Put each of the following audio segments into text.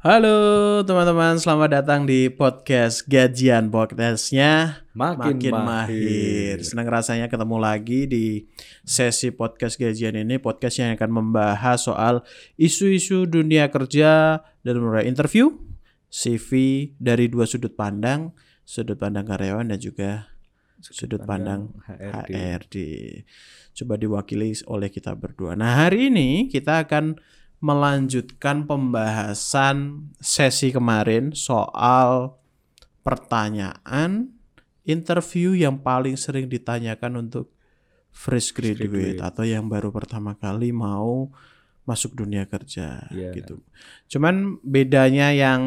Halo teman-teman, selamat datang di podcast Gajian Podcastnya Makin Mahir. mahir. Senang rasanya ketemu lagi di sesi podcast Gajian ini, podcast yang akan membahas soal isu-isu dunia kerja dan mulai interview, CV dari dua sudut pandang, sudut pandang karyawan dan juga sudut, pandang, HRD. HRD. Coba diwakili oleh kita berdua. Nah, hari ini kita akan melanjutkan pembahasan sesi kemarin soal pertanyaan interview yang paling sering ditanyakan untuk fresh graduate, graduate. atau yang baru pertama kali mau masuk dunia kerja Iya. gitu. Cuman bedanya yang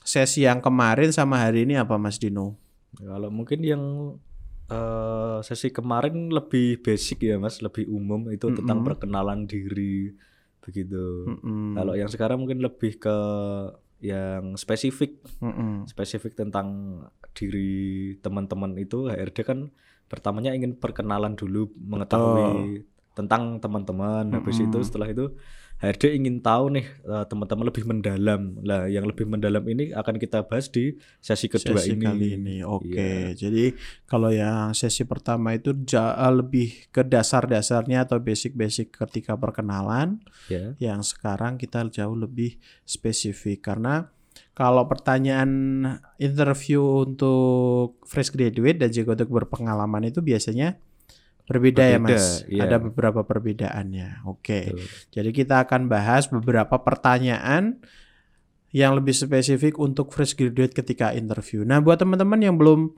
sesi yang kemarin sama hari ini apa Mas Dino? Kalau mungkin yang eh, sesi kemarin lebih basic ya mas, lebih umum itu tentang perkenalan diri begitu. Mm-mm. Kalau yang sekarang mungkin lebih ke yang spesifik, Mm-mm. spesifik tentang diri teman-teman itu HRD kan pertamanya ingin perkenalan dulu, mengetahui tentang teman-teman. Habis itu setelah itu HRD ingin tahu nih eh, teman-teman lebih mendalam. Lah, yang lebih mendalam ini akan kita bahas di sesi kedua sesi ini. kali ini. Oke. Iya. Jadi kalau yang sesi pertama itu ja- lebih ke dasar-dasarnya atau basic-basic ketika perkenalan. Ya. Yang sekarang kita jauh lebih spesifik karena kalau pertanyaan interview untuk fresh graduate dan juga untuk berpengalaman itu biasanya berbeda, ya Berbeda, Mas. iya. Ada beberapa perbedaannya. Oke. Betul. Jadi kita akan bahas beberapa pertanyaan yang lebih spesifik untuk fresh graduate ketika interview. Nah, buat teman-teman yang belum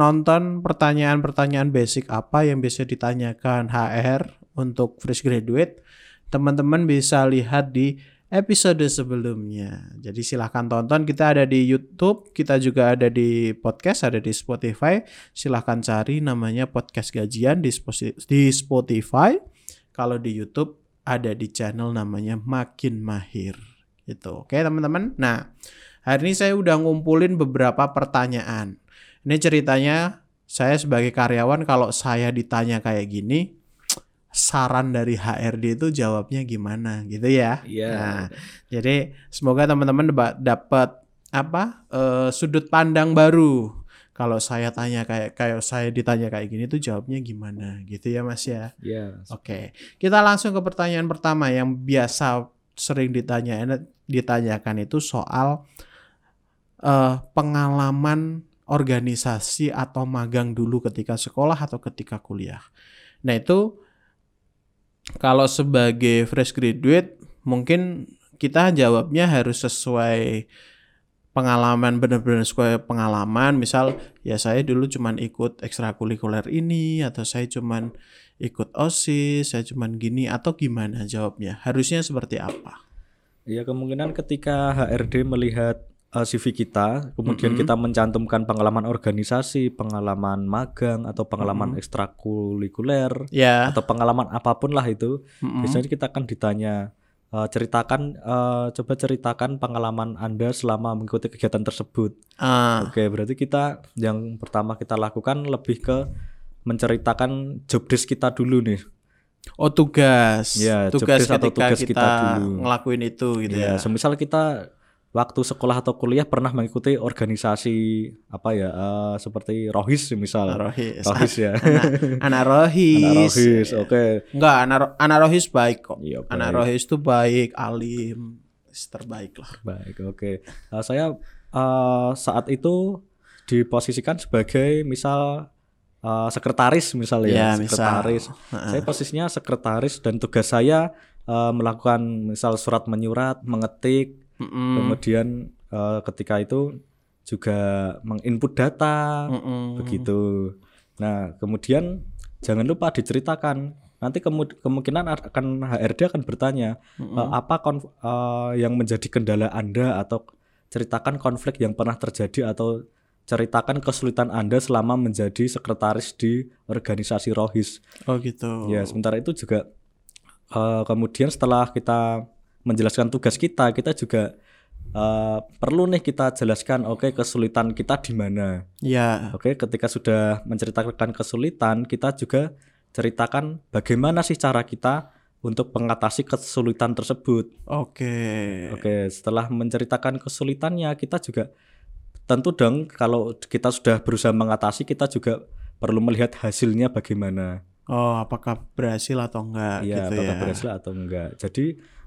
nonton pertanyaan-pertanyaan basic apa yang bisa ditanyakan HR untuk fresh graduate, teman-teman bisa lihat di episode sebelumnya. Jadi silahkan tonton. Kita ada di YouTube, kita juga ada di podcast, ada di Spotify. Silahkan cari namanya podcast gajian di Spo- di Spotify. Kalau di YouTube ada di channel namanya Makin Mahir. Gitu. Oke teman-teman. Nah hari ini saya udah ngumpulin beberapa pertanyaan. Ini ceritanya saya sebagai karyawan kalau saya ditanya kayak gini, saran dari HRD itu jawabnya gimana gitu ya. Iya. Nah, jadi semoga teman-teman dapat apa eh, sudut pandang baru. Kalau saya tanya kayak kayak saya ditanya kayak gini tuh jawabnya gimana gitu ya Mas ya. Ya. Oke, kita langsung ke pertanyaan pertama yang biasa sering ditanya ditanyakan itu soal eh, pengalaman organisasi atau magang dulu ketika sekolah atau ketika kuliah. Nah itu kalau sebagai fresh graduate mungkin kita jawabnya harus sesuai pengalaman benar-benar sesuai pengalaman misal ya saya dulu cuman ikut ekstrakurikuler ini atau saya cuman ikut OSIS, saya cuman gini atau gimana jawabnya? Harusnya seperti apa? Ya kemungkinan ketika HRD melihat uh, CV kita, kemudian kita mencantumkan pengalaman organisasi, pengalaman magang atau pengalaman ekstrakurikuler Ya. atau pengalaman apa pun lah itu, Mm-mm. biasanya kita akan ditanya uh, ceritakan uh, coba ceritakan pengalaman Anda selama mengikuti kegiatan tersebut. Ah, Oke, berarti kita yang pertama kita lakukan lebih ke menceritakan job desk kita dulu nih. oh tugas. Ya, tugas desk atau ketika tugas kita, kita dulu. ngelakuin itu gitu ya. Ya, semisal kita waktu sekolah atau kuliah pernah mengikuti organisasi apa ya eh, seperti Rohis misal. Rohis. Rohis ya. anak, anak Rohis. Anak Rohis, oke. Enggak, anak, anak Rohis baik kok. Iya, Anak baik. Rohis itu baik, alim, terbaik lah. Baik, oke. Eh, saya eh, saat itu diposisikan sebagai misal eh, sekretaris misal Ya, ya, misal. sekretaris. Saya posisinya sekretaris dan tugas saya eh, melakukan misal surat menyurat, mengetik, Mm-mm. kemudian eh, ketika itu juga menginput data, Mm-mm. begitu. Nah, kemudian jangan lupa diceritakan. Nanti kemu- kemungkinan akan HRD akan bertanya eh, apa konf- eh, yang menjadi kendala Anda atau ceritakan konflik yang pernah terjadi atau ceritakan kesulitan Anda selama menjadi sekretaris di organisasi Rohis. Oh gitu. Ya, sementara itu juga eh, kemudian setelah kita menjelaskan tugas kita, kita juga eh, perlu nih kita jelaskan, oke kesulitan kita di mana. Ya. Oke, ketika sudah menceritakan kesulitan, kita juga ceritakan bagaimana sih cara kita untuk mengatasi kesulitan tersebut. Oke. Oke, setelah menceritakan kesulitannya, kita juga tentu dong kalau kita sudah berusaha mengatasi, kita juga perlu melihat hasilnya bagaimana. Oh, apakah berhasil atau enggak Iya, gitu apakah ya. berhasil atau enggak. Jadi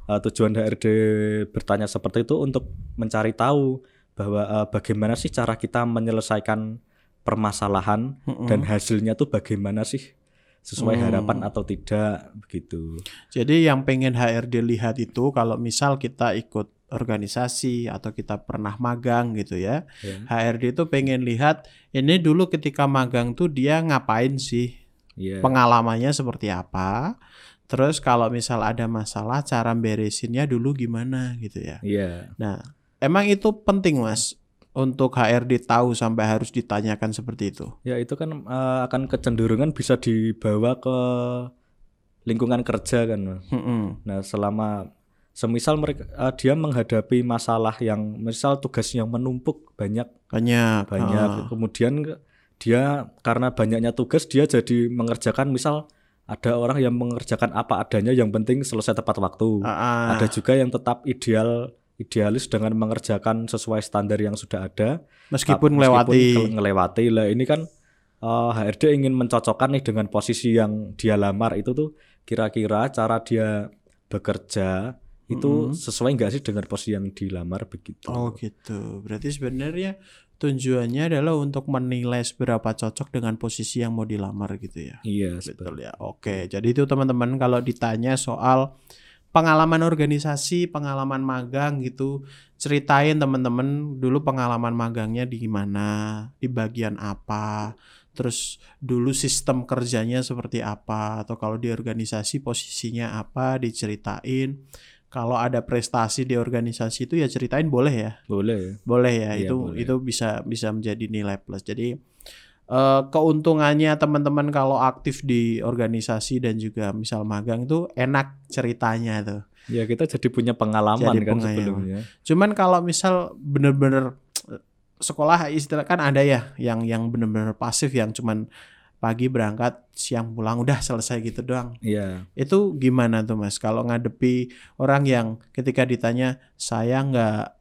uh, tujuan HRD bertanya seperti itu untuk mencari tahu bahwa uh, bagaimana sih cara kita menyelesaikan permasalahan Mm-mm. dan hasilnya tuh bagaimana sih sesuai Hmm. harapan atau tidak begitu. Jadi yang pengen HRD lihat itu kalau misal kita ikut organisasi atau kita pernah magang gitu ya. Ya. HRD itu pengen lihat ini dulu ketika magang tuh dia ngapain sih? Iya. Pengalamannya seperti apa? Terus kalau misal ada masalah cara beresinnya dulu gimana gitu ya. Iya. Nah, emang itu penting Mas untuk HRD tahu sampai harus ditanyakan seperti itu. Ya itu kan uh, akan kecenderungan bisa dibawa ke lingkungan kerja kan. Mas. Mm-mm. Nah selama semisal mereka uh, dia menghadapi masalah yang misal tugas yang menumpuk banyak Banyak. banyak Ah. kemudian ke- dia karena banyaknya tugas dia jadi mengerjakan misal ada orang yang mengerjakan apa adanya yang penting selesai tepat waktu. Ah, ah. Ada juga yang tetap ideal idealis dengan mengerjakan sesuai standar yang sudah ada meskipun melewati. ngelewati lah ini kan eh, HRD ingin mencocokkan nih dengan posisi yang dia lamar itu tuh kira-kira cara dia bekerja itu Mm-mm. sesuai nggak sih dengan posisi yang dilamar begitu Oh gitu. Berarti sebenarnya tujuannya adalah untuk menilai seberapa cocok dengan posisi yang mau dilamar gitu ya. iya Betul betul ya. Oke. Jadi itu teman-teman kalau ditanya soal pengalaman organisasi, pengalaman magang gitu, ceritain teman-teman dulu pengalaman magangnya di mana, di bagian apa, terus dulu sistem kerjanya seperti apa, atau kalau di organisasi posisinya apa, diceritain. Kalau ada prestasi di organisasi itu ya ceritain boleh ya. boleh Boleh ya, Iya, itu boleh. itu bisa bisa menjadi nilai plus. Jadi eh, keuntungannya teman-teman kalau aktif di organisasi dan juga misal magang itu enak ceritanya tuh. ya kita jadi punya pengalaman Jadi kan pengalaman. sebelumnya Cuman kalau misal bener-bener eh, sekolah istilah kan ada ya yang yang bener-bener pasif yang cuman pagi berangkat siang pulang udah selesai gitu doang. iya Itu gimana tuh mas? Kalau ngadepi orang yang ketika ditanya saya nggak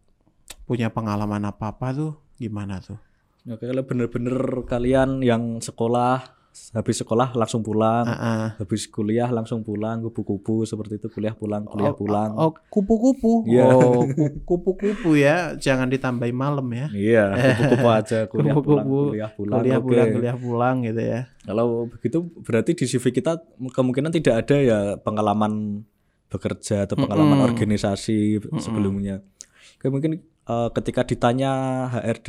punya pengalaman apa-apa tuh gimana tuh? Oke, kalau bener-bener kalian yang sekolah habis sekolah langsung pulang Ah, ah. habis kuliah langsung pulang kupu-kupu seperti itu kuliah pulang kuliah Oh, pulang Oh, kupu-kupu. Iya. Oh, ku- kupu-kupu ya. Jangan ditambahin malam ya. Iya, kupu-kupu aja kuliah pulang, Kupu-kupu, kuliah pulang. Kuliah oke. pulang, kuliah pulang gitu ya. Kalau begitu berarti di CV kita kemungkinan tidak ada ya pengalaman bekerja atau pengalaman Mm-mm. organisasi sebelumnya. Oke, mungkin eh, ketika ditanya HRD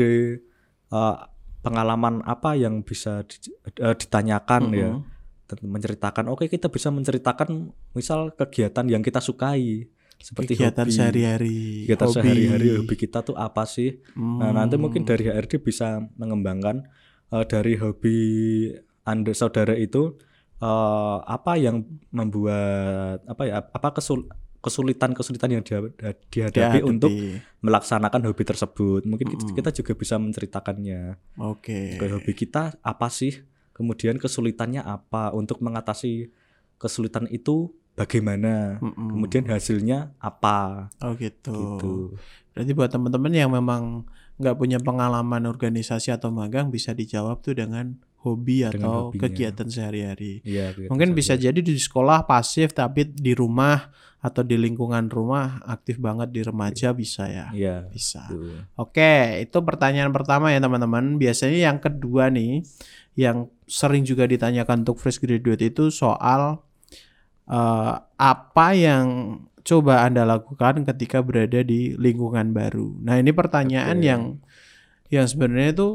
eh, pengalaman apa yang bisa di- eh, ditanyakan ya, Mm-mm. dan menceritakan. Oke, kita bisa menceritakan misal kegiatan yang kita sukai seperti Kegiatan hobi. sehari-hari. Kegiatan sehari-hari hobi kita tuh apa sih? Nah, nanti Hmm. mungkin dari HRD bisa mengembangkan eh, dari hobi Anda saudara itu eh, apa yang membuat apa ya apa kesul kesulitan-kesulitan yang dia- dihadapi Dihadapi. untuk melaksanakan hobi tersebut. Mungkin kita- Mm-mm. kita juga bisa menceritakannya. Oke. Kayak hobi kita apa sih? Kemudian kesulitannya apa? Untuk mengatasi kesulitan itu bagaimana? Mm-mm. Kemudian hasilnya apa? Oh gitu. Gitu. Berarti buat teman-teman yang memang nggak punya pengalaman organisasi atau magang bisa dijawab tuh dengan hobi Dengan atau hobinya. kegiatan sehari-hari. Kegiatan Mungkin bisa sehari-hari. jadi di sekolah pasif tapi di rumah atau di lingkungan rumah aktif banget di remaja bisa ya. Iya. Bisa. betul. Oke, itu pertanyaan pertama ya teman-teman. Biasanya yang kedua nih, yang sering juga ditanyakan untuk fresh graduate itu soal eh, apa yang coba Anda lakukan ketika berada di lingkungan baru. Nah, ini pertanyaan Oke. yang yang sebenarnya itu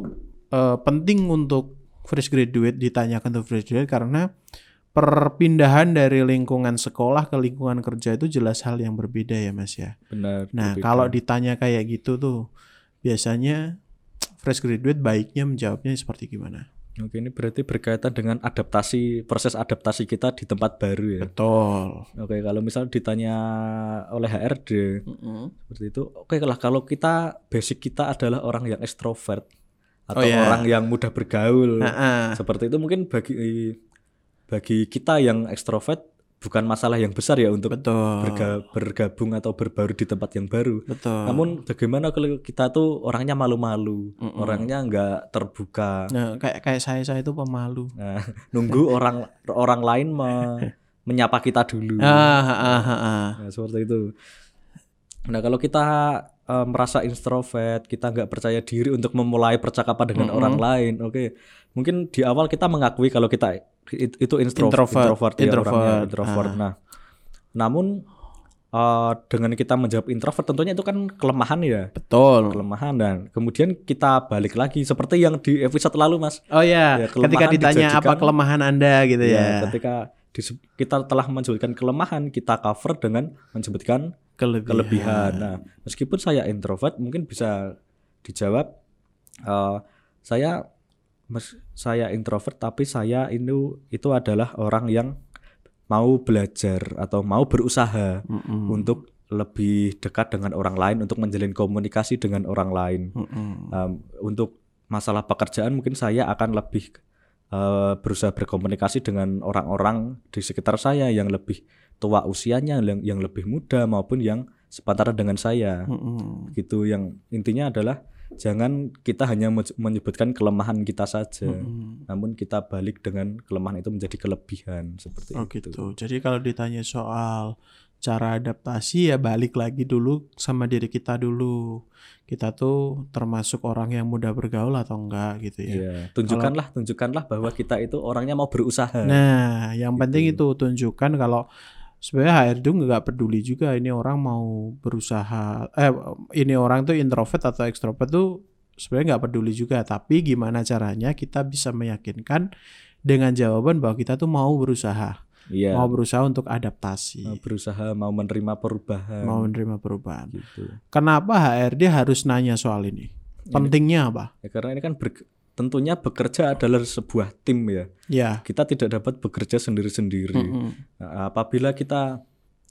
eh, penting untuk fresh graduate ditanyakan untuk fresh graduate karena perpindahan dari lingkungan sekolah ke lingkungan kerja itu jelas hal yang berbeda ya, Mas ya. Benar. Nah, berbeda. kalau ditanya kayak gitu tuh, biasanya fresh graduate baiknya menjawabnya seperti gimana? Oke, ini berarti berkaitan dengan adaptasi proses adaptasi kita di tempat baru ya. Betul. Oke, kalau misal ditanya oleh HRD seperti itu, oke lah kalau kita basic kita adalah orang yang ekstrovert Oh, atau ya. orang yang mudah bergaul. Nah, Seperti itu mungkin bagi bagi kita yang ekstrovert bukan masalah yang besar ya untuk Betul. berga- bergabung atau berbaru di tempat yang baru. Betul. Namun bagaimana kalau kita tuh orangnya malu-malu, orangnya nggak terbuka, Nah, kayak kayak saya saya itu pemalu. nah, nunggu orang orang lain me- menyapa kita dulu. Ah, ah, ah, ah. Nah, seperti itu. Nah, kalau kita eh, merasa introvert, kita nggak percaya diri untuk memulai percakapan dengan orang lain, oke. Mungkin di awal kita mengakui kalau kita it- itu intro- Introvert. introvert, ya, Introvert. orangnya introvert. Nah, namun eh, dengan kita menjawab introvert tentunya itu kan kelemahan ya, Betul. kelemahan dan kemudian kita balik lagi seperti yang di episode lalu, Mas. Oh ya, Ya, ketika ditanya apa kelemahan Anda gitu ya. Ya, ketika kita telah menyebutkan kelemahan, kita cover dengan menyebutkan Kelebihan. kelebihan. Nah, meskipun saya introvert, mungkin bisa dijawab eh, saya mes- saya introvert, tapi saya ini itu adalah orang yang mau belajar atau mau berusaha Mm-mm. untuk lebih dekat dengan orang lain, untuk menjalin komunikasi dengan orang lain. Mm-mm. Um, untuk masalah pekerjaan mungkin saya akan lebih eh, berusaha berkomunikasi dengan orang-orang di sekitar saya yang lebih tua usianya, yang, yang lebih muda maupun yang sepantaran dengan saya. Mm-mm. Gitu yang intinya adalah jangan kita hanya me- menyebutkan kelemahan kita saja, Mm-mm. namun kita balik dengan kelemahan itu menjadi kelebihan seperti Oh itu. gitu. Jadi kalau ditanya soal cara adaptasi ya balik lagi dulu sama diri kita dulu. Kita tuh termasuk orang yang mudah bergaul atau enggak gitu ya. Iya, tunjukkanlah tunjukkanlah bahwa kita itu orangnya mau berusaha. Nah, yang Gitu. penting itu tunjukkan kalau sebenarnya HRD nggak peduli juga ini orang mau berusaha eh ini orang tuh introvert atau ekstrovert tuh sebenarnya nggak peduli juga tapi gimana caranya kita bisa meyakinkan dengan jawaban bahwa kita tuh mau berusaha Iya. mau berusaha untuk adaptasi mau berusaha mau menerima perubahan. mau menerima perubahan gitu. kenapa HRD harus nanya soal ini pentingnya apa Ya, karena ini kan ber- tentunya bekerja adalah sebuah tim ya. ya Kita tidak dapat bekerja sendiri-sendiri. Mm-mm. Nah, apabila kita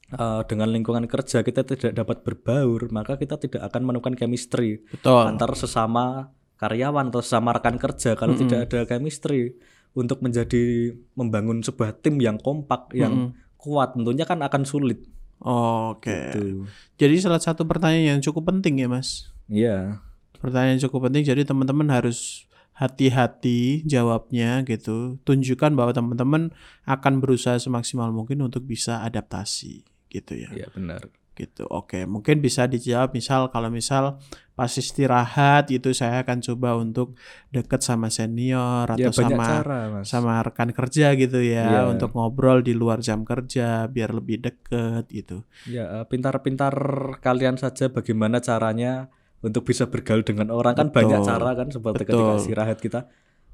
eh, dengan lingkungan kerja kita tidak dapat berbaur, maka kita tidak akan menemukan chemistry betul antar sesama karyawan atau sesama rekan kerja. Kalau Mm-mm. tidak ada chemistry untuk menjadi membangun sebuah tim yang kompak, yang kuat, tentunya kan akan sulit. oke Gitu. jadi salah satu pertanyaan yang cukup penting ya mas Iya. Pertanyaan yang cukup penting, jadi teman-teman harus hati-hati jawabnya gitu. Tunjukkan bahwa teman-teman akan berusaha semaksimal mungkin untuk bisa adaptasi gitu ya. Iya benar. Gitu. Oke, mungkin bisa dijawab misal kalau misal pas istirahat itu saya akan coba untuk deket sama senior Ya atau banyak sama cara, Mas. sama rekan kerja gitu ya Iya. untuk ngobrol di luar jam kerja biar lebih deket gitu. Ya, eh, pintar-pintar kalian saja bagaimana caranya untuk bisa bergaul dengan orang kan Betul. banyak cara kan seperti ketika Betul. istirahat kita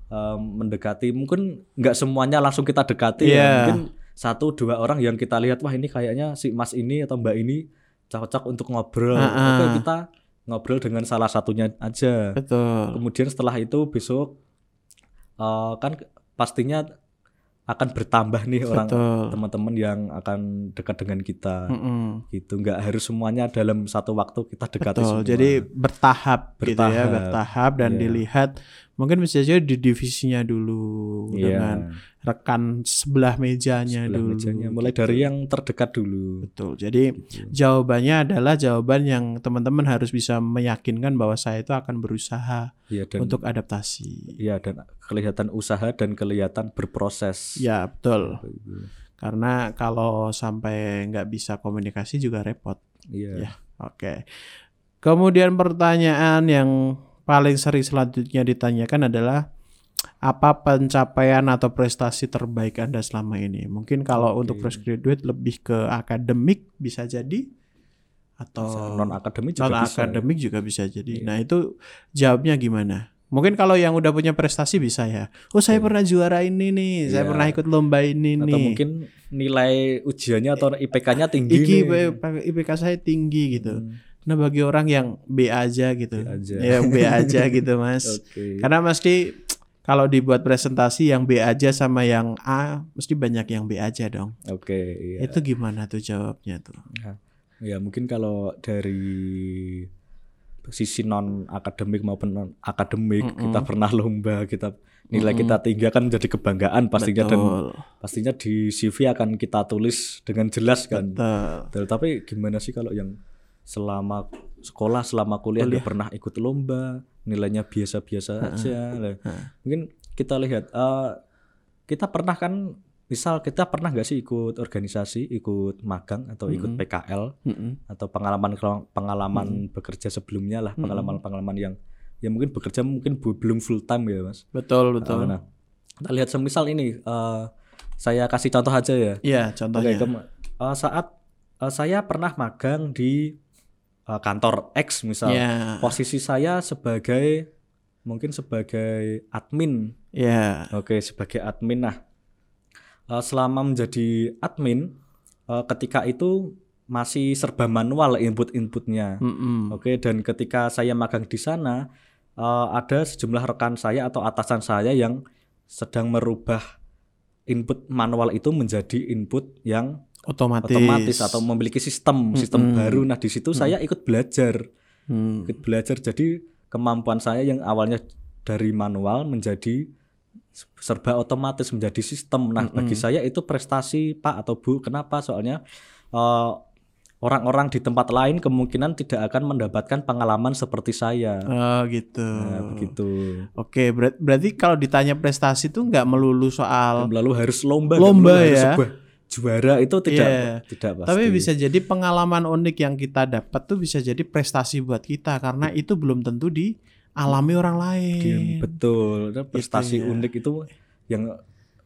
em, mendekati mungkin nggak semuanya langsung kita dekati Iya. ya mungkin satu dua orang yang kita lihat wah ini kayaknya si Mas ini atau Mbak ini cocok untuk ngobrol Ah, ah. oke kita ngobrol dengan salah satunya aja Betul. kemudian setelah itu besok eh, kan pastinya akan bertambah nih orang teman-teman yang akan dekat dengan kita Mm-mm. gitu nggak harus semuanya dalam satu waktu kita dekati Betul. semua Jadi bertahap, gitu ya, Bertahap. bertahap dan Iya. dilihat mungkin bisa saja di divisinya dulu Iya, dengan rekan sebelah mejanya sebelah dulu. mejanya. mulai gitu. dari yang terdekat dulu Betul. Jadi gitu. jawabannya adalah jawaban yang teman-teman harus bisa meyakinkan bahwa saya itu akan berusaha Iya dan untuk adaptasi. iya dan kelihatan usaha dan kelihatan berproses Ya, betul. Karena kalau sampai nggak bisa komunikasi juga repot. iya Ya. Oke. Kemudian pertanyaan yang paling sering selanjutnya ditanyakan adalah apa pencapaian atau prestasi terbaik Anda selama ini? Mungkin kalau Oke. untuk fresh graduate lebih ke akademik bisa jadi atau non akademik juga non bisa akademik juga bisa jadi. Iya. Nah, itu jawabnya gimana? Mungkin kalau yang udah punya prestasi bisa ya. Oh, saya Oke. pernah juara ini nih. Saya Iya. pernah ikut lomba ini atau nih. mungkin nilai ujiannya atau IPK-nya tinggi Iki nih. IPK saya tinggi gitu. Hmm, Nah bagi orang yang B aja gitu, B aja. ya yang B aja gitu mas. Oke. Karena mesti kalau dibuat presentasi yang B aja sama yang A, mesti banyak yang B aja dong. Oke, iya. Itu gimana tuh jawabnya tuh? Ya mungkin kalau dari sisi non akademik maupun non akademik Mm-mm. kita pernah lomba kita nilai kita tinggi akan menjadi kebanggaan pastinya dan Betul. pastinya di CV akan kita tulis dengan jelas kan. Betul, Tapi gimana sih kalau yang selama sekolah selama kuliah nggak pernah ikut lomba nilainya biasa-biasa aja. Lah, mungkin kita lihat eh, kita pernah kan misal kita pernah nggak sih ikut organisasi ikut magang atau ikut PKL Mm-mm. atau pengalaman pengalaman bekerja sebelumnya lah pengalaman pengalaman yang ya mungkin bekerja mungkin belum full time ya mas. Betul, betul. nah. Kita lihat semisal ini eh, saya kasih contoh aja ya. Iya, Oke, contohnya. kem- eh, saat eh, saya pernah magang di eh, kantor X misal, Iya. posisi saya sebagai mungkin sebagai admin, Iya. oke sebagai admin. Nah, eh, selama menjadi admin, eh, ketika itu masih serba manual input-inputnya, Mm-mm. oke. Dan ketika saya magang di sana, eh, ada sejumlah rekan saya atau atasan saya yang sedang merubah input manual itu menjadi input yang Otomatis. otomatis atau memiliki sistem sistem baru. Nah di situ saya ikut belajar, Hmm. ikut belajar. Jadi kemampuan saya yang awalnya dari manual menjadi serba otomatis menjadi sistem. Nah bagi saya itu prestasi Pak atau Bu. Kenapa? Soalnya eh, orang-orang di tempat lain kemungkinan tidak akan mendapatkan pengalaman seperti saya. Oh, gitu. Nah, begitu. Oke, berat- berarti kalau ditanya prestasi tuh nggak melulu soal Lalu harus lomba, Lomba harus ya. sebuah juara itu tidak Iya. tidak pasti. Tapi bisa jadi pengalaman unik yang kita dapat tuh bisa jadi prestasi buat kita karena itu belum tentu dialami orang lain. Game, betul. Dan prestasi ya. unik itu yang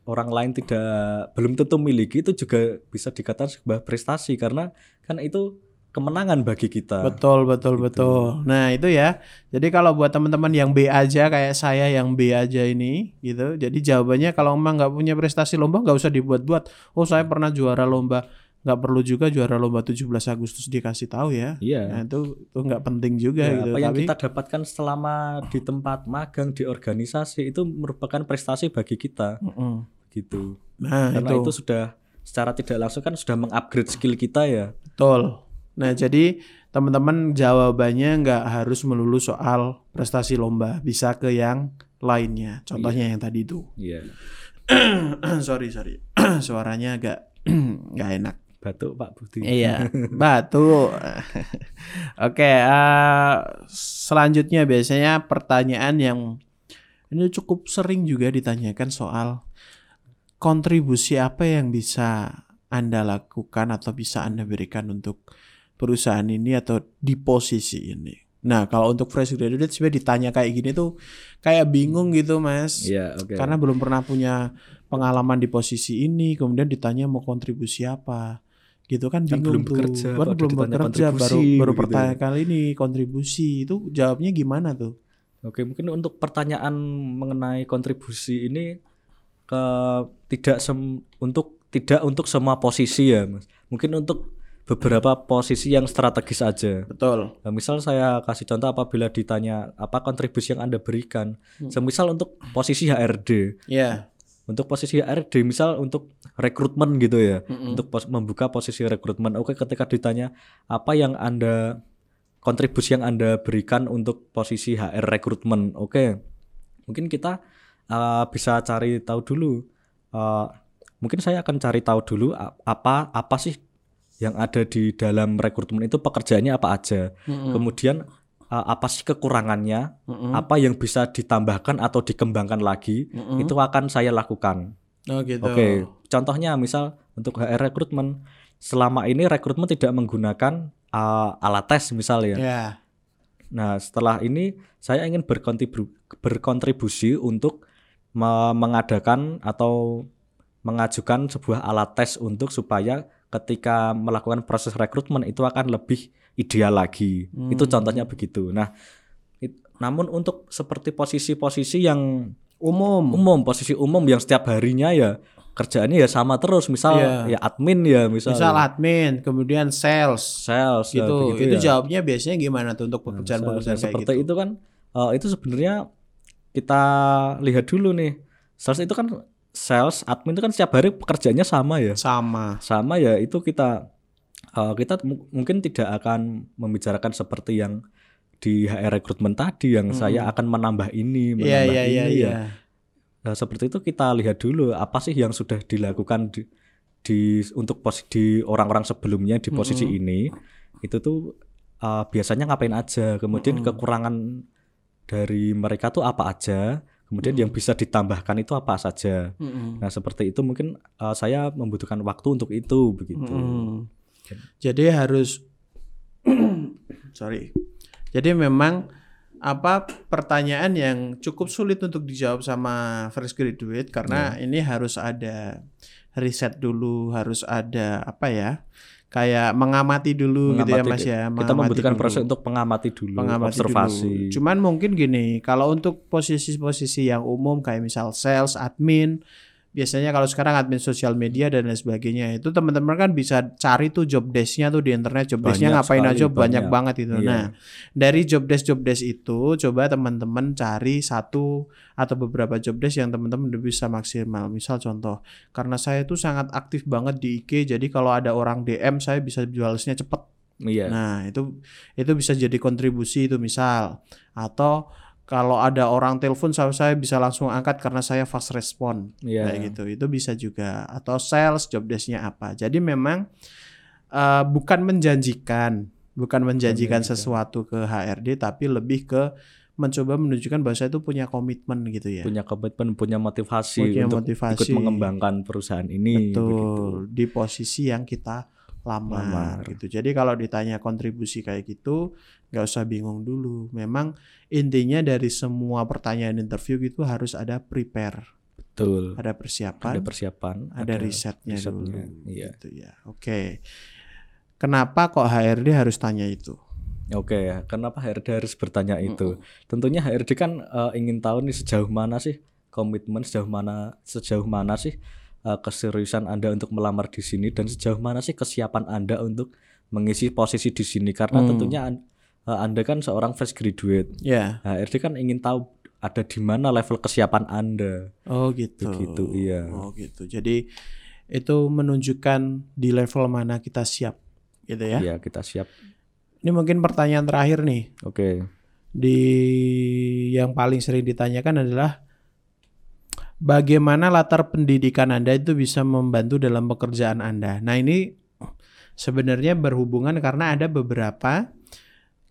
orang lain tidak belum tentu miliki itu juga bisa dikatakan sebuah prestasi karena kan itu kemenangan bagi kita. Betul, betul, betul. Nah, itu ya. Jadi kalau buat teman-teman yang B aja kayak saya yang B aja ini gitu. Jadi jawabannya kalau memang nggak punya prestasi lomba nggak usah dibuat-buat. Oh, saya pernah juara lomba. Nggak perlu juga juara lomba 17 Agustus dikasih tahu ya. Iya. Nah, itu itu nggak penting juga Ya, gitu. apa yang Tapi kita dapatkan selama di tempat magang di organisasi itu merupakan prestasi bagi kita Mm-mm. gitu. Nah, Karena itu. itu sudah secara tidak langsung kan sudah mengupgrade skill kita ya. Betul. Nah, jadi teman-teman jawabannya nggak harus melulu soal prestasi lomba, bisa ke yang lainnya. Contohnya yang tadi itu. Iya. sorry, sorry. Suaranya agak nggak enak. Batuk Pak Budi. Iya, batu. Oke, eh, selanjutnya biasanya pertanyaan yang ini cukup sering juga ditanyakan soal kontribusi apa yang bisa Anda lakukan atau bisa Anda berikan untuk perusahaan ini atau di posisi ini. Nah, kalau untuk fresh graduate sebenarnya ditanya kayak gini tuh kayak bingung gitu, Mas. Iya, oke. Karena belum pernah punya pengalaman di posisi ini, kemudian ditanya mau kontribusi apa, gitu kan Kan bingung belum tuh. bekerja, Kan kok belum bekerja, baru baru pertanyaan ya. kali ini kontribusi itu jawabnya gimana tuh? Oke, mungkin untuk pertanyaan mengenai kontribusi ini ke tidak sem, untuk tidak untuk semua posisi ya, Mas. Mungkin untuk beberapa posisi yang strategis aja. Betul. Nah, misal saya kasih contoh apabila ditanya apa kontribusi yang Anda berikan. Semisal untuk posisi HRD. Ya. Untuk posisi HRD misal untuk rekrutmen gitu ya. Untuk pos- membuka posisi rekrutmen. Oke, ketika ditanya apa yang Anda kontribusi yang Anda berikan untuk posisi HR rekrutmen. Oke. Mungkin kita uh, bisa cari tahu dulu. Uh, mungkin saya akan cari tahu dulu a- apa apa sih yang ada di dalam rekrutmen itu pekerjaannya apa aja. Kemudian uh, apa sih kekurangannya? Apa yang bisa ditambahkan atau dikembangkan lagi? Itu akan saya lakukan. Oh gitu. Oke, contohnya misal untuk HR rekrutmen selama ini rekrutmen tidak menggunakan uh, alat tes misal ya. Ya. Nah, setelah ini saya ingin berkontribu- berkontribusi untuk me- mengadakan atau mengajukan sebuah alat tes untuk supaya ketika melakukan proses rekrutmen itu akan lebih ideal lagi. Itu contohnya begitu. Nah, it- namun untuk seperti posisi-posisi yang Umum. umum, posisi umum yang setiap harinya ya kerjaannya ya sama terus. Misal Iya. ya admin ya misal, Misal admin, kemudian sales. sales ya, Gitu. begitu itu ya. jawabnya biasanya gimana tuh untuk pekerjaan-pekerjaan Nah, kayak seperti gitu? itu kan eh, itu sebenarnya kita lihat dulu nih sales itu kan sales admin itu kan setiap hari pekerjaannya sama ya? Sama. sama ya itu kita eh, kita mu- mungkin tidak akan membicarakan seperti yang di HR rekrutmen tadi yang saya akan menambah ini Iya menambah iya iya ini iya. ya Nah, seperti itu kita lihat dulu apa sih yang sudah dilakukan di, di untuk posisi di orang-orang sebelumnya di posisi ini. Itu tuh uh, biasanya ngapain aja, kemudian kekurangan dari mereka tuh apa aja, kemudian yang bisa ditambahkan itu apa saja. Mm-mm. Nah, seperti itu mungkin uh, saya membutuhkan waktu untuk itu begitu. Mm. Jadi harus sorry. Jadi memang apa pertanyaan yang cukup sulit untuk dijawab sama fresh graduate karena ini harus ada riset dulu, harus ada apa ya? Kayak mengamati dulu gitu ya Mengamati- Mas ya. Kita mengamati membutuhkan dulu. proses untuk mengamati dulu, Pengamati observasi. dulu. Cuman mungkin gini, kalau untuk posisi-posisi yang umum kayak misal sales, admin, biasanya kalau sekarang admin sosial media dan lain sebagainya itu teman-teman kan bisa cari tuh job desk-nya tuh di internet job desk-nya ngapain sekali, aja banyak, banyak. banget itu. Iya. Nah, dari job desk job desk itu coba teman-teman cari satu atau beberapa job desk yang teman-teman udah bisa maksimal. Misal contoh, karena saya tuh sangat aktif banget di IG, jadi kalau ada orang DM saya bisa jualnya cepet. Iya. Nah, itu itu bisa jadi kontribusi itu misal atau kalau ada orang telepon saya saya bisa langsung angkat karena saya fast respon Iya. kayak gitu. Itu bisa juga atau sales job desk-nya apa. Jadi memang eh, bukan menjanjikan, bukan menjanjikan menjanjikan. sesuatu ke HRD tapi lebih ke mencoba menunjukkan bahwa saya itu punya komitmen gitu ya. punya komitmen, punya motivasi Punya untuk motivasi. ikut mengembangkan perusahaan ini. begitu. Betul, di posisi yang kita lamar, Lamar. gitu. Jadi kalau ditanya kontribusi kayak gitu, nggak usah bingung dulu. Memang intinya dari semua pertanyaan interview gitu harus ada prepare, Betul. ada persiapan, Ada persiapan, ada, risetnya, risetnya, dulu. Iya. Gitu ya. Oke. Kenapa kok HRD harus tanya itu? Oke ya, kenapa HRD harus bertanya itu? Mm-mm. Tentunya HRD kan eh, ingin tahu nih sejauh mana sih komitmen, sejauh mana sejauh mana sih eh, keseriusan Anda untuk melamar di sini dan sejauh mana sih kesiapan Anda untuk mengisi posisi di sini karena Hmm. tentunya eh, Anda kan seorang fresh graduate. Ya. HRD kan ingin tahu ada di mana level kesiapan Anda. Oh gitu. Begitu, iya. Oh gitu. Jadi itu menunjukkan di level mana kita siap, gitu ya. Ya, kita siap. Ini mungkin pertanyaan terakhir nih. Oke. di yang paling sering ditanyakan adalah bagaimana latar pendidikan Anda itu bisa membantu dalam pekerjaan Anda. Nah, ini sebenarnya berhubungan karena ada beberapa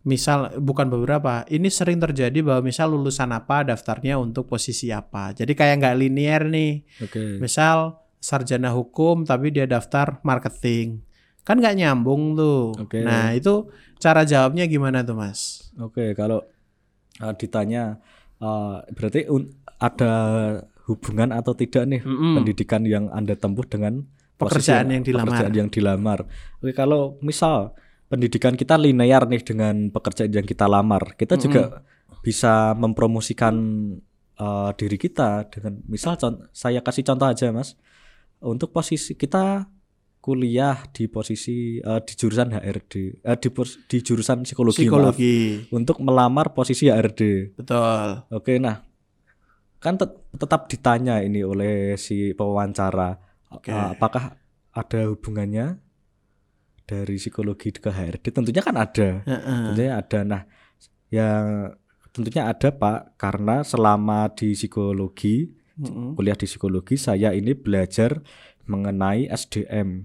misal bukan beberapa, ini sering terjadi bahwa misal lulusan apa daftarnya untuk posisi apa. Jadi kayak nggak linear nih. Oke. Misal sarjana hukum tapi dia daftar marketing. Kan nggak nyambung tuh. Oke. Nah, itu cara jawabnya gimana tuh, Mas? Oke, kalau uh, ditanya uh, berarti un- ada hubungan atau tidak nih Mm-mm. pendidikan yang Anda tempuh dengan Pekerjaan yang dilamar. pekerjaan yang dilamar. Oke, kalau misal pendidikan kita linear nih dengan pekerjaan yang kita lamar, kita juga bisa mempromosikan uh, diri kita dengan misal saya kasih contoh aja, Mas. Untuk posisi kita kuliah di posisi uh, di jurusan HRD, eh, di, di jurusan psikologi, maaf Psikologi. untuk melamar posisi HRD. Betul. Oke, nah kan tet- tetap ditanya ini oleh si pewawancara, Oke. uh, apakah ada hubungannya dari psikologi ke HRD? Tentunya kan ada, Heeh. tentunya ada. Nah, yang tentunya ada Pak, karena selama di psikologi, Mm-mm. kuliah di psikologi, saya ini belajar mengenai SDM,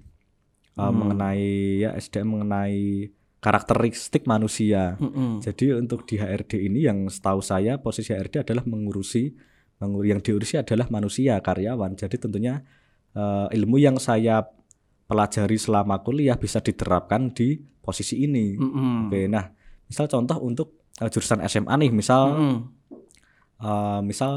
uh, Hmm. mengenai ya SDM mengenai karakteristik manusia. Mm-mm. Jadi untuk di HRD ini yang setahu saya posisi HRD adalah mengurusi mengur yang diurusi adalah manusia karyawan. Jadi tentunya eh, ilmu yang saya pelajari selama kuliah bisa diterapkan di posisi ini. Mm-mm. Oke, nah misal contoh untuk eh, jurusan SMA nih, misal Mm-mm. eh, misal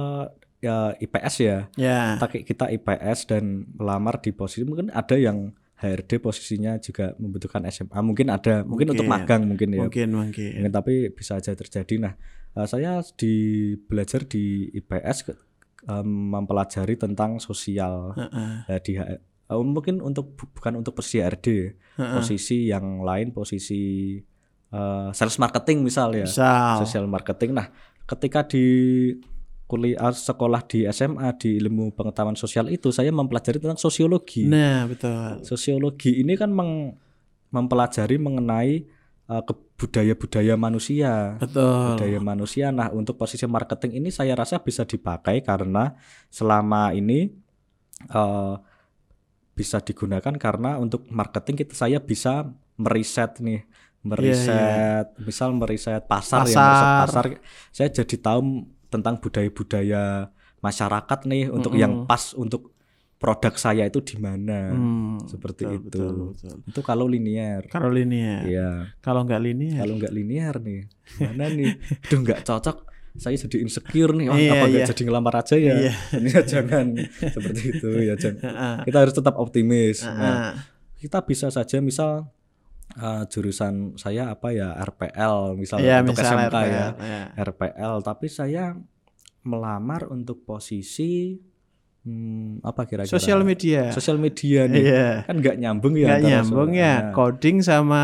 ya IPS ya, Ya. kita, kita IPS dan melamar di posisi mungkin ada yang HRD posisinya juga membutuhkan SMA, mungkin ada, mungkin, untuk Mungkin. magang mungkin ya. Mungkin mungkin. Mungkin, tapi bisa aja terjadi. Nah, eh, saya di belajar di IPS ke- em, mempelajari tentang sosial Heeh. Ya, di H- eh, mungkin untuk bu- bukan untuk posisi HRD, Heeh. posisi yang lain posisi eh, sales marketing misal ya, Misal. sosial marketing. Nah, ketika di kuliah sekolah di SMA di ilmu pengetahuan sosial itu saya mempelajari tentang sosiologi Nah, betul. sosiologi ini kan meng- mempelajari mengenai uh, ke- budaya-budaya manusia. Betul. Budaya manusia. Nah, untuk posisi marketing ini saya rasa bisa dipakai karena selama ini uh, bisa digunakan karena untuk marketing kita saya bisa meriset nih meriset yeah, yeah. misal meriset pasar, pasar. ya meriset pasar saya jadi tahu tentang budaya-budaya masyarakat nih untuk mm -hmm. yang pas untuk produk saya itu di mana. Hmm, seperti betul, itu. betul, betul. itu kalau linear kalau linear ya kalau nggak linear kalau nggak linear nih mana nih? Udah nggak cocok. Saya jadi insecure nih oh, iya, apa nggak iya. jadi ngelamar aja ya? Iya. ini ya jangan. Seperti itu ya jangan. Kita harus tetap optimis. Nah, kita bisa saja misal uh, jurusan saya apa ya? RPL misalnya ya, untuk misal SMK RPL, ya, ya RPL tapi saya melamar untuk posisi Hmm, apa kira-kira? Sosial media. Sosial media nih. Iya. Kan nggak nyambung ya. Nggak nyambung ya. Nah. Coding sama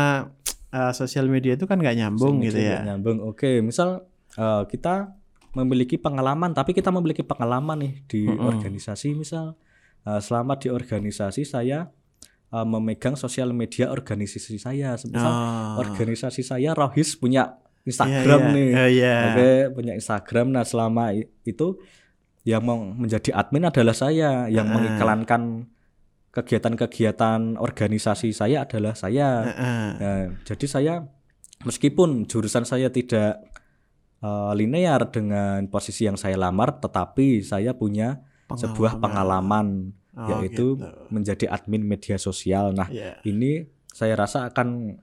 uh, sosial media itu kan nggak nyambung gitu ya. Gak nyambung. Oke, misal uh, kita memiliki pengalaman, tapi kita memiliki pengalaman nih di mm -hmm. organisasi misal. Uh, selama di organisasi saya uh, memegang sosial media organisasi saya. Misal oh. organisasi saya Rohis punya Instagram yeah, yeah. nih. Oh, yeah. Oke, punya Instagram. Nah, selama itu yang mau menjadi admin adalah saya yang uh mengiklankan kegiatan-kegiatan organisasi saya adalah saya uh nah, jadi saya meskipun jurusan saya tidak uh, linear dengan posisi yang saya lamar tetapi saya punya pengalaman. sebuah pengalaman oh, yaitu gitu. menjadi admin media sosial nah yeah. ini saya rasa akan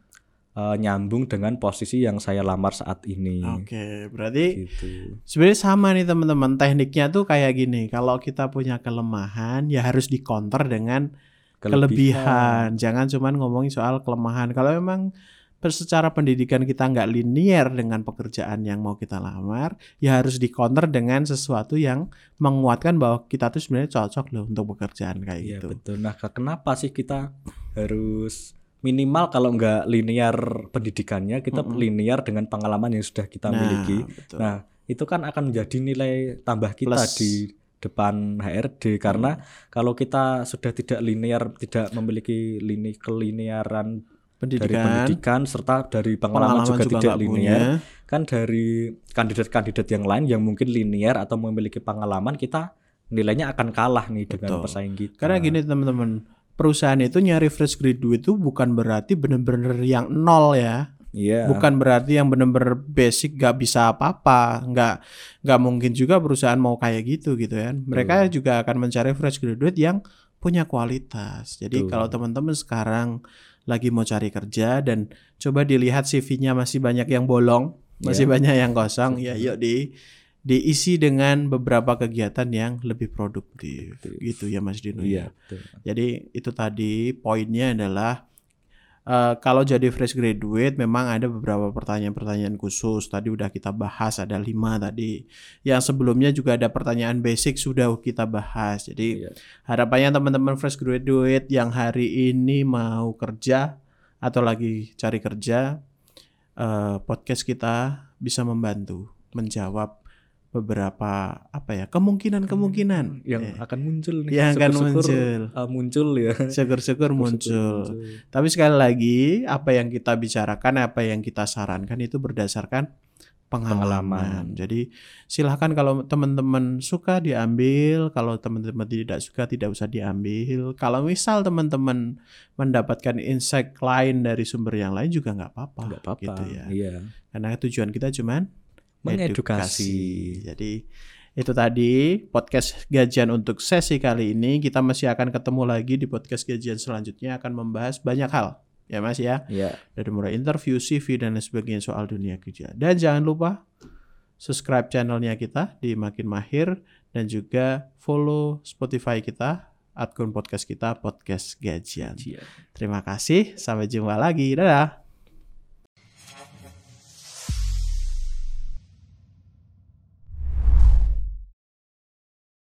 uh, nyambung dengan posisi yang saya lamar saat ini. Oke, berarti gitu. sebenarnya sama nih teman-teman. Tekniknya tuh kayak gini. Kalau kita punya kelemahan, ya harus dikonter dengan kelebihan. kelebihan. Jangan cuma ngomongin soal kelemahan. Kalau memang secara pendidikan kita nggak linear dengan pekerjaan yang mau kita lamar, ya harus dikonter dengan sesuatu yang menguatkan bahwa kita tuh sebenarnya cocok loh untuk pekerjaan kayak ya, gitu. betul. Nah, kenapa sih kita harus minimal kalau nggak linear pendidikannya kita mm -hmm. linear dengan pengalaman yang sudah kita nah, miliki. Betul. Nah, itu kan akan menjadi nilai tambah kita Plus. di depan HRD karena hmm. kalau kita sudah tidak linear tidak memiliki lini kelinearan pendidikan. dari pendidikan serta dari pengalaman, pengalaman juga, juga tidak linear punya. kan dari kandidat-kandidat yang lain yang mungkin linear atau memiliki pengalaman kita nilainya akan kalah nih dengan Betul. pesaing kita. Karena gini teman-teman, perusahaan itu nyari fresh graduate itu bukan berarti bener-bener yang nol ya. Iya. Yeah. Bukan berarti yang bener-bener basic gak bisa apa-apa, nggak nggak mungkin juga perusahaan mau kayak gitu gitu ya. Mereka uh. juga akan mencari fresh graduate yang punya kualitas. Jadi uh. kalau teman-teman sekarang lagi mau cari kerja dan coba dilihat CV-nya masih banyak yang bolong, masih yeah. banyak yang kosong, ya yuk di diisi dengan beberapa kegiatan yang lebih produktif betul. gitu ya Mas Dino iya, ya. Betul. Jadi itu tadi poinnya adalah uh, kalau jadi fresh graduate memang ada beberapa pertanyaan-pertanyaan khusus tadi udah kita bahas ada lima tadi yang sebelumnya juga ada pertanyaan basic sudah kita bahas jadi iya. harapannya teman-teman fresh graduate yang hari ini mau kerja atau lagi cari kerja uh, podcast kita bisa membantu menjawab beberapa apa ya kemungkinan-kemungkinan hmm, yang eh, akan muncul nih. Yang akan muncul. Uh, muncul ya. Syukur-syukur muncul. muncul. Tapi sekali lagi apa yang kita bicarakan, apa yang kita sarankan itu berdasarkan pengalaman. pengalaman. Jadi silahkan kalau teman-teman suka diambil, kalau teman-teman tidak suka tidak usah diambil. Kalau misal teman-teman mendapatkan insight lain dari sumber yang lain juga nggak apa-apa. Nggak apa-apa. Gitu ya. Iya. Karena tujuan kita cuman mengedukasi. Jadi itu tadi podcast gajian untuk sesi kali ini. Kita masih akan ketemu lagi di podcast gajian selanjutnya akan membahas banyak hal. Ya Mas ya. Iya. Dari mulai interview, CV dan lain sebagainya soal dunia kerja. Dan jangan lupa subscribe channelnya kita di Makin Mahir dan juga follow Spotify kita, akun podcast kita podcast gajian. Terima kasih, sampai jumpa lagi. Dadah.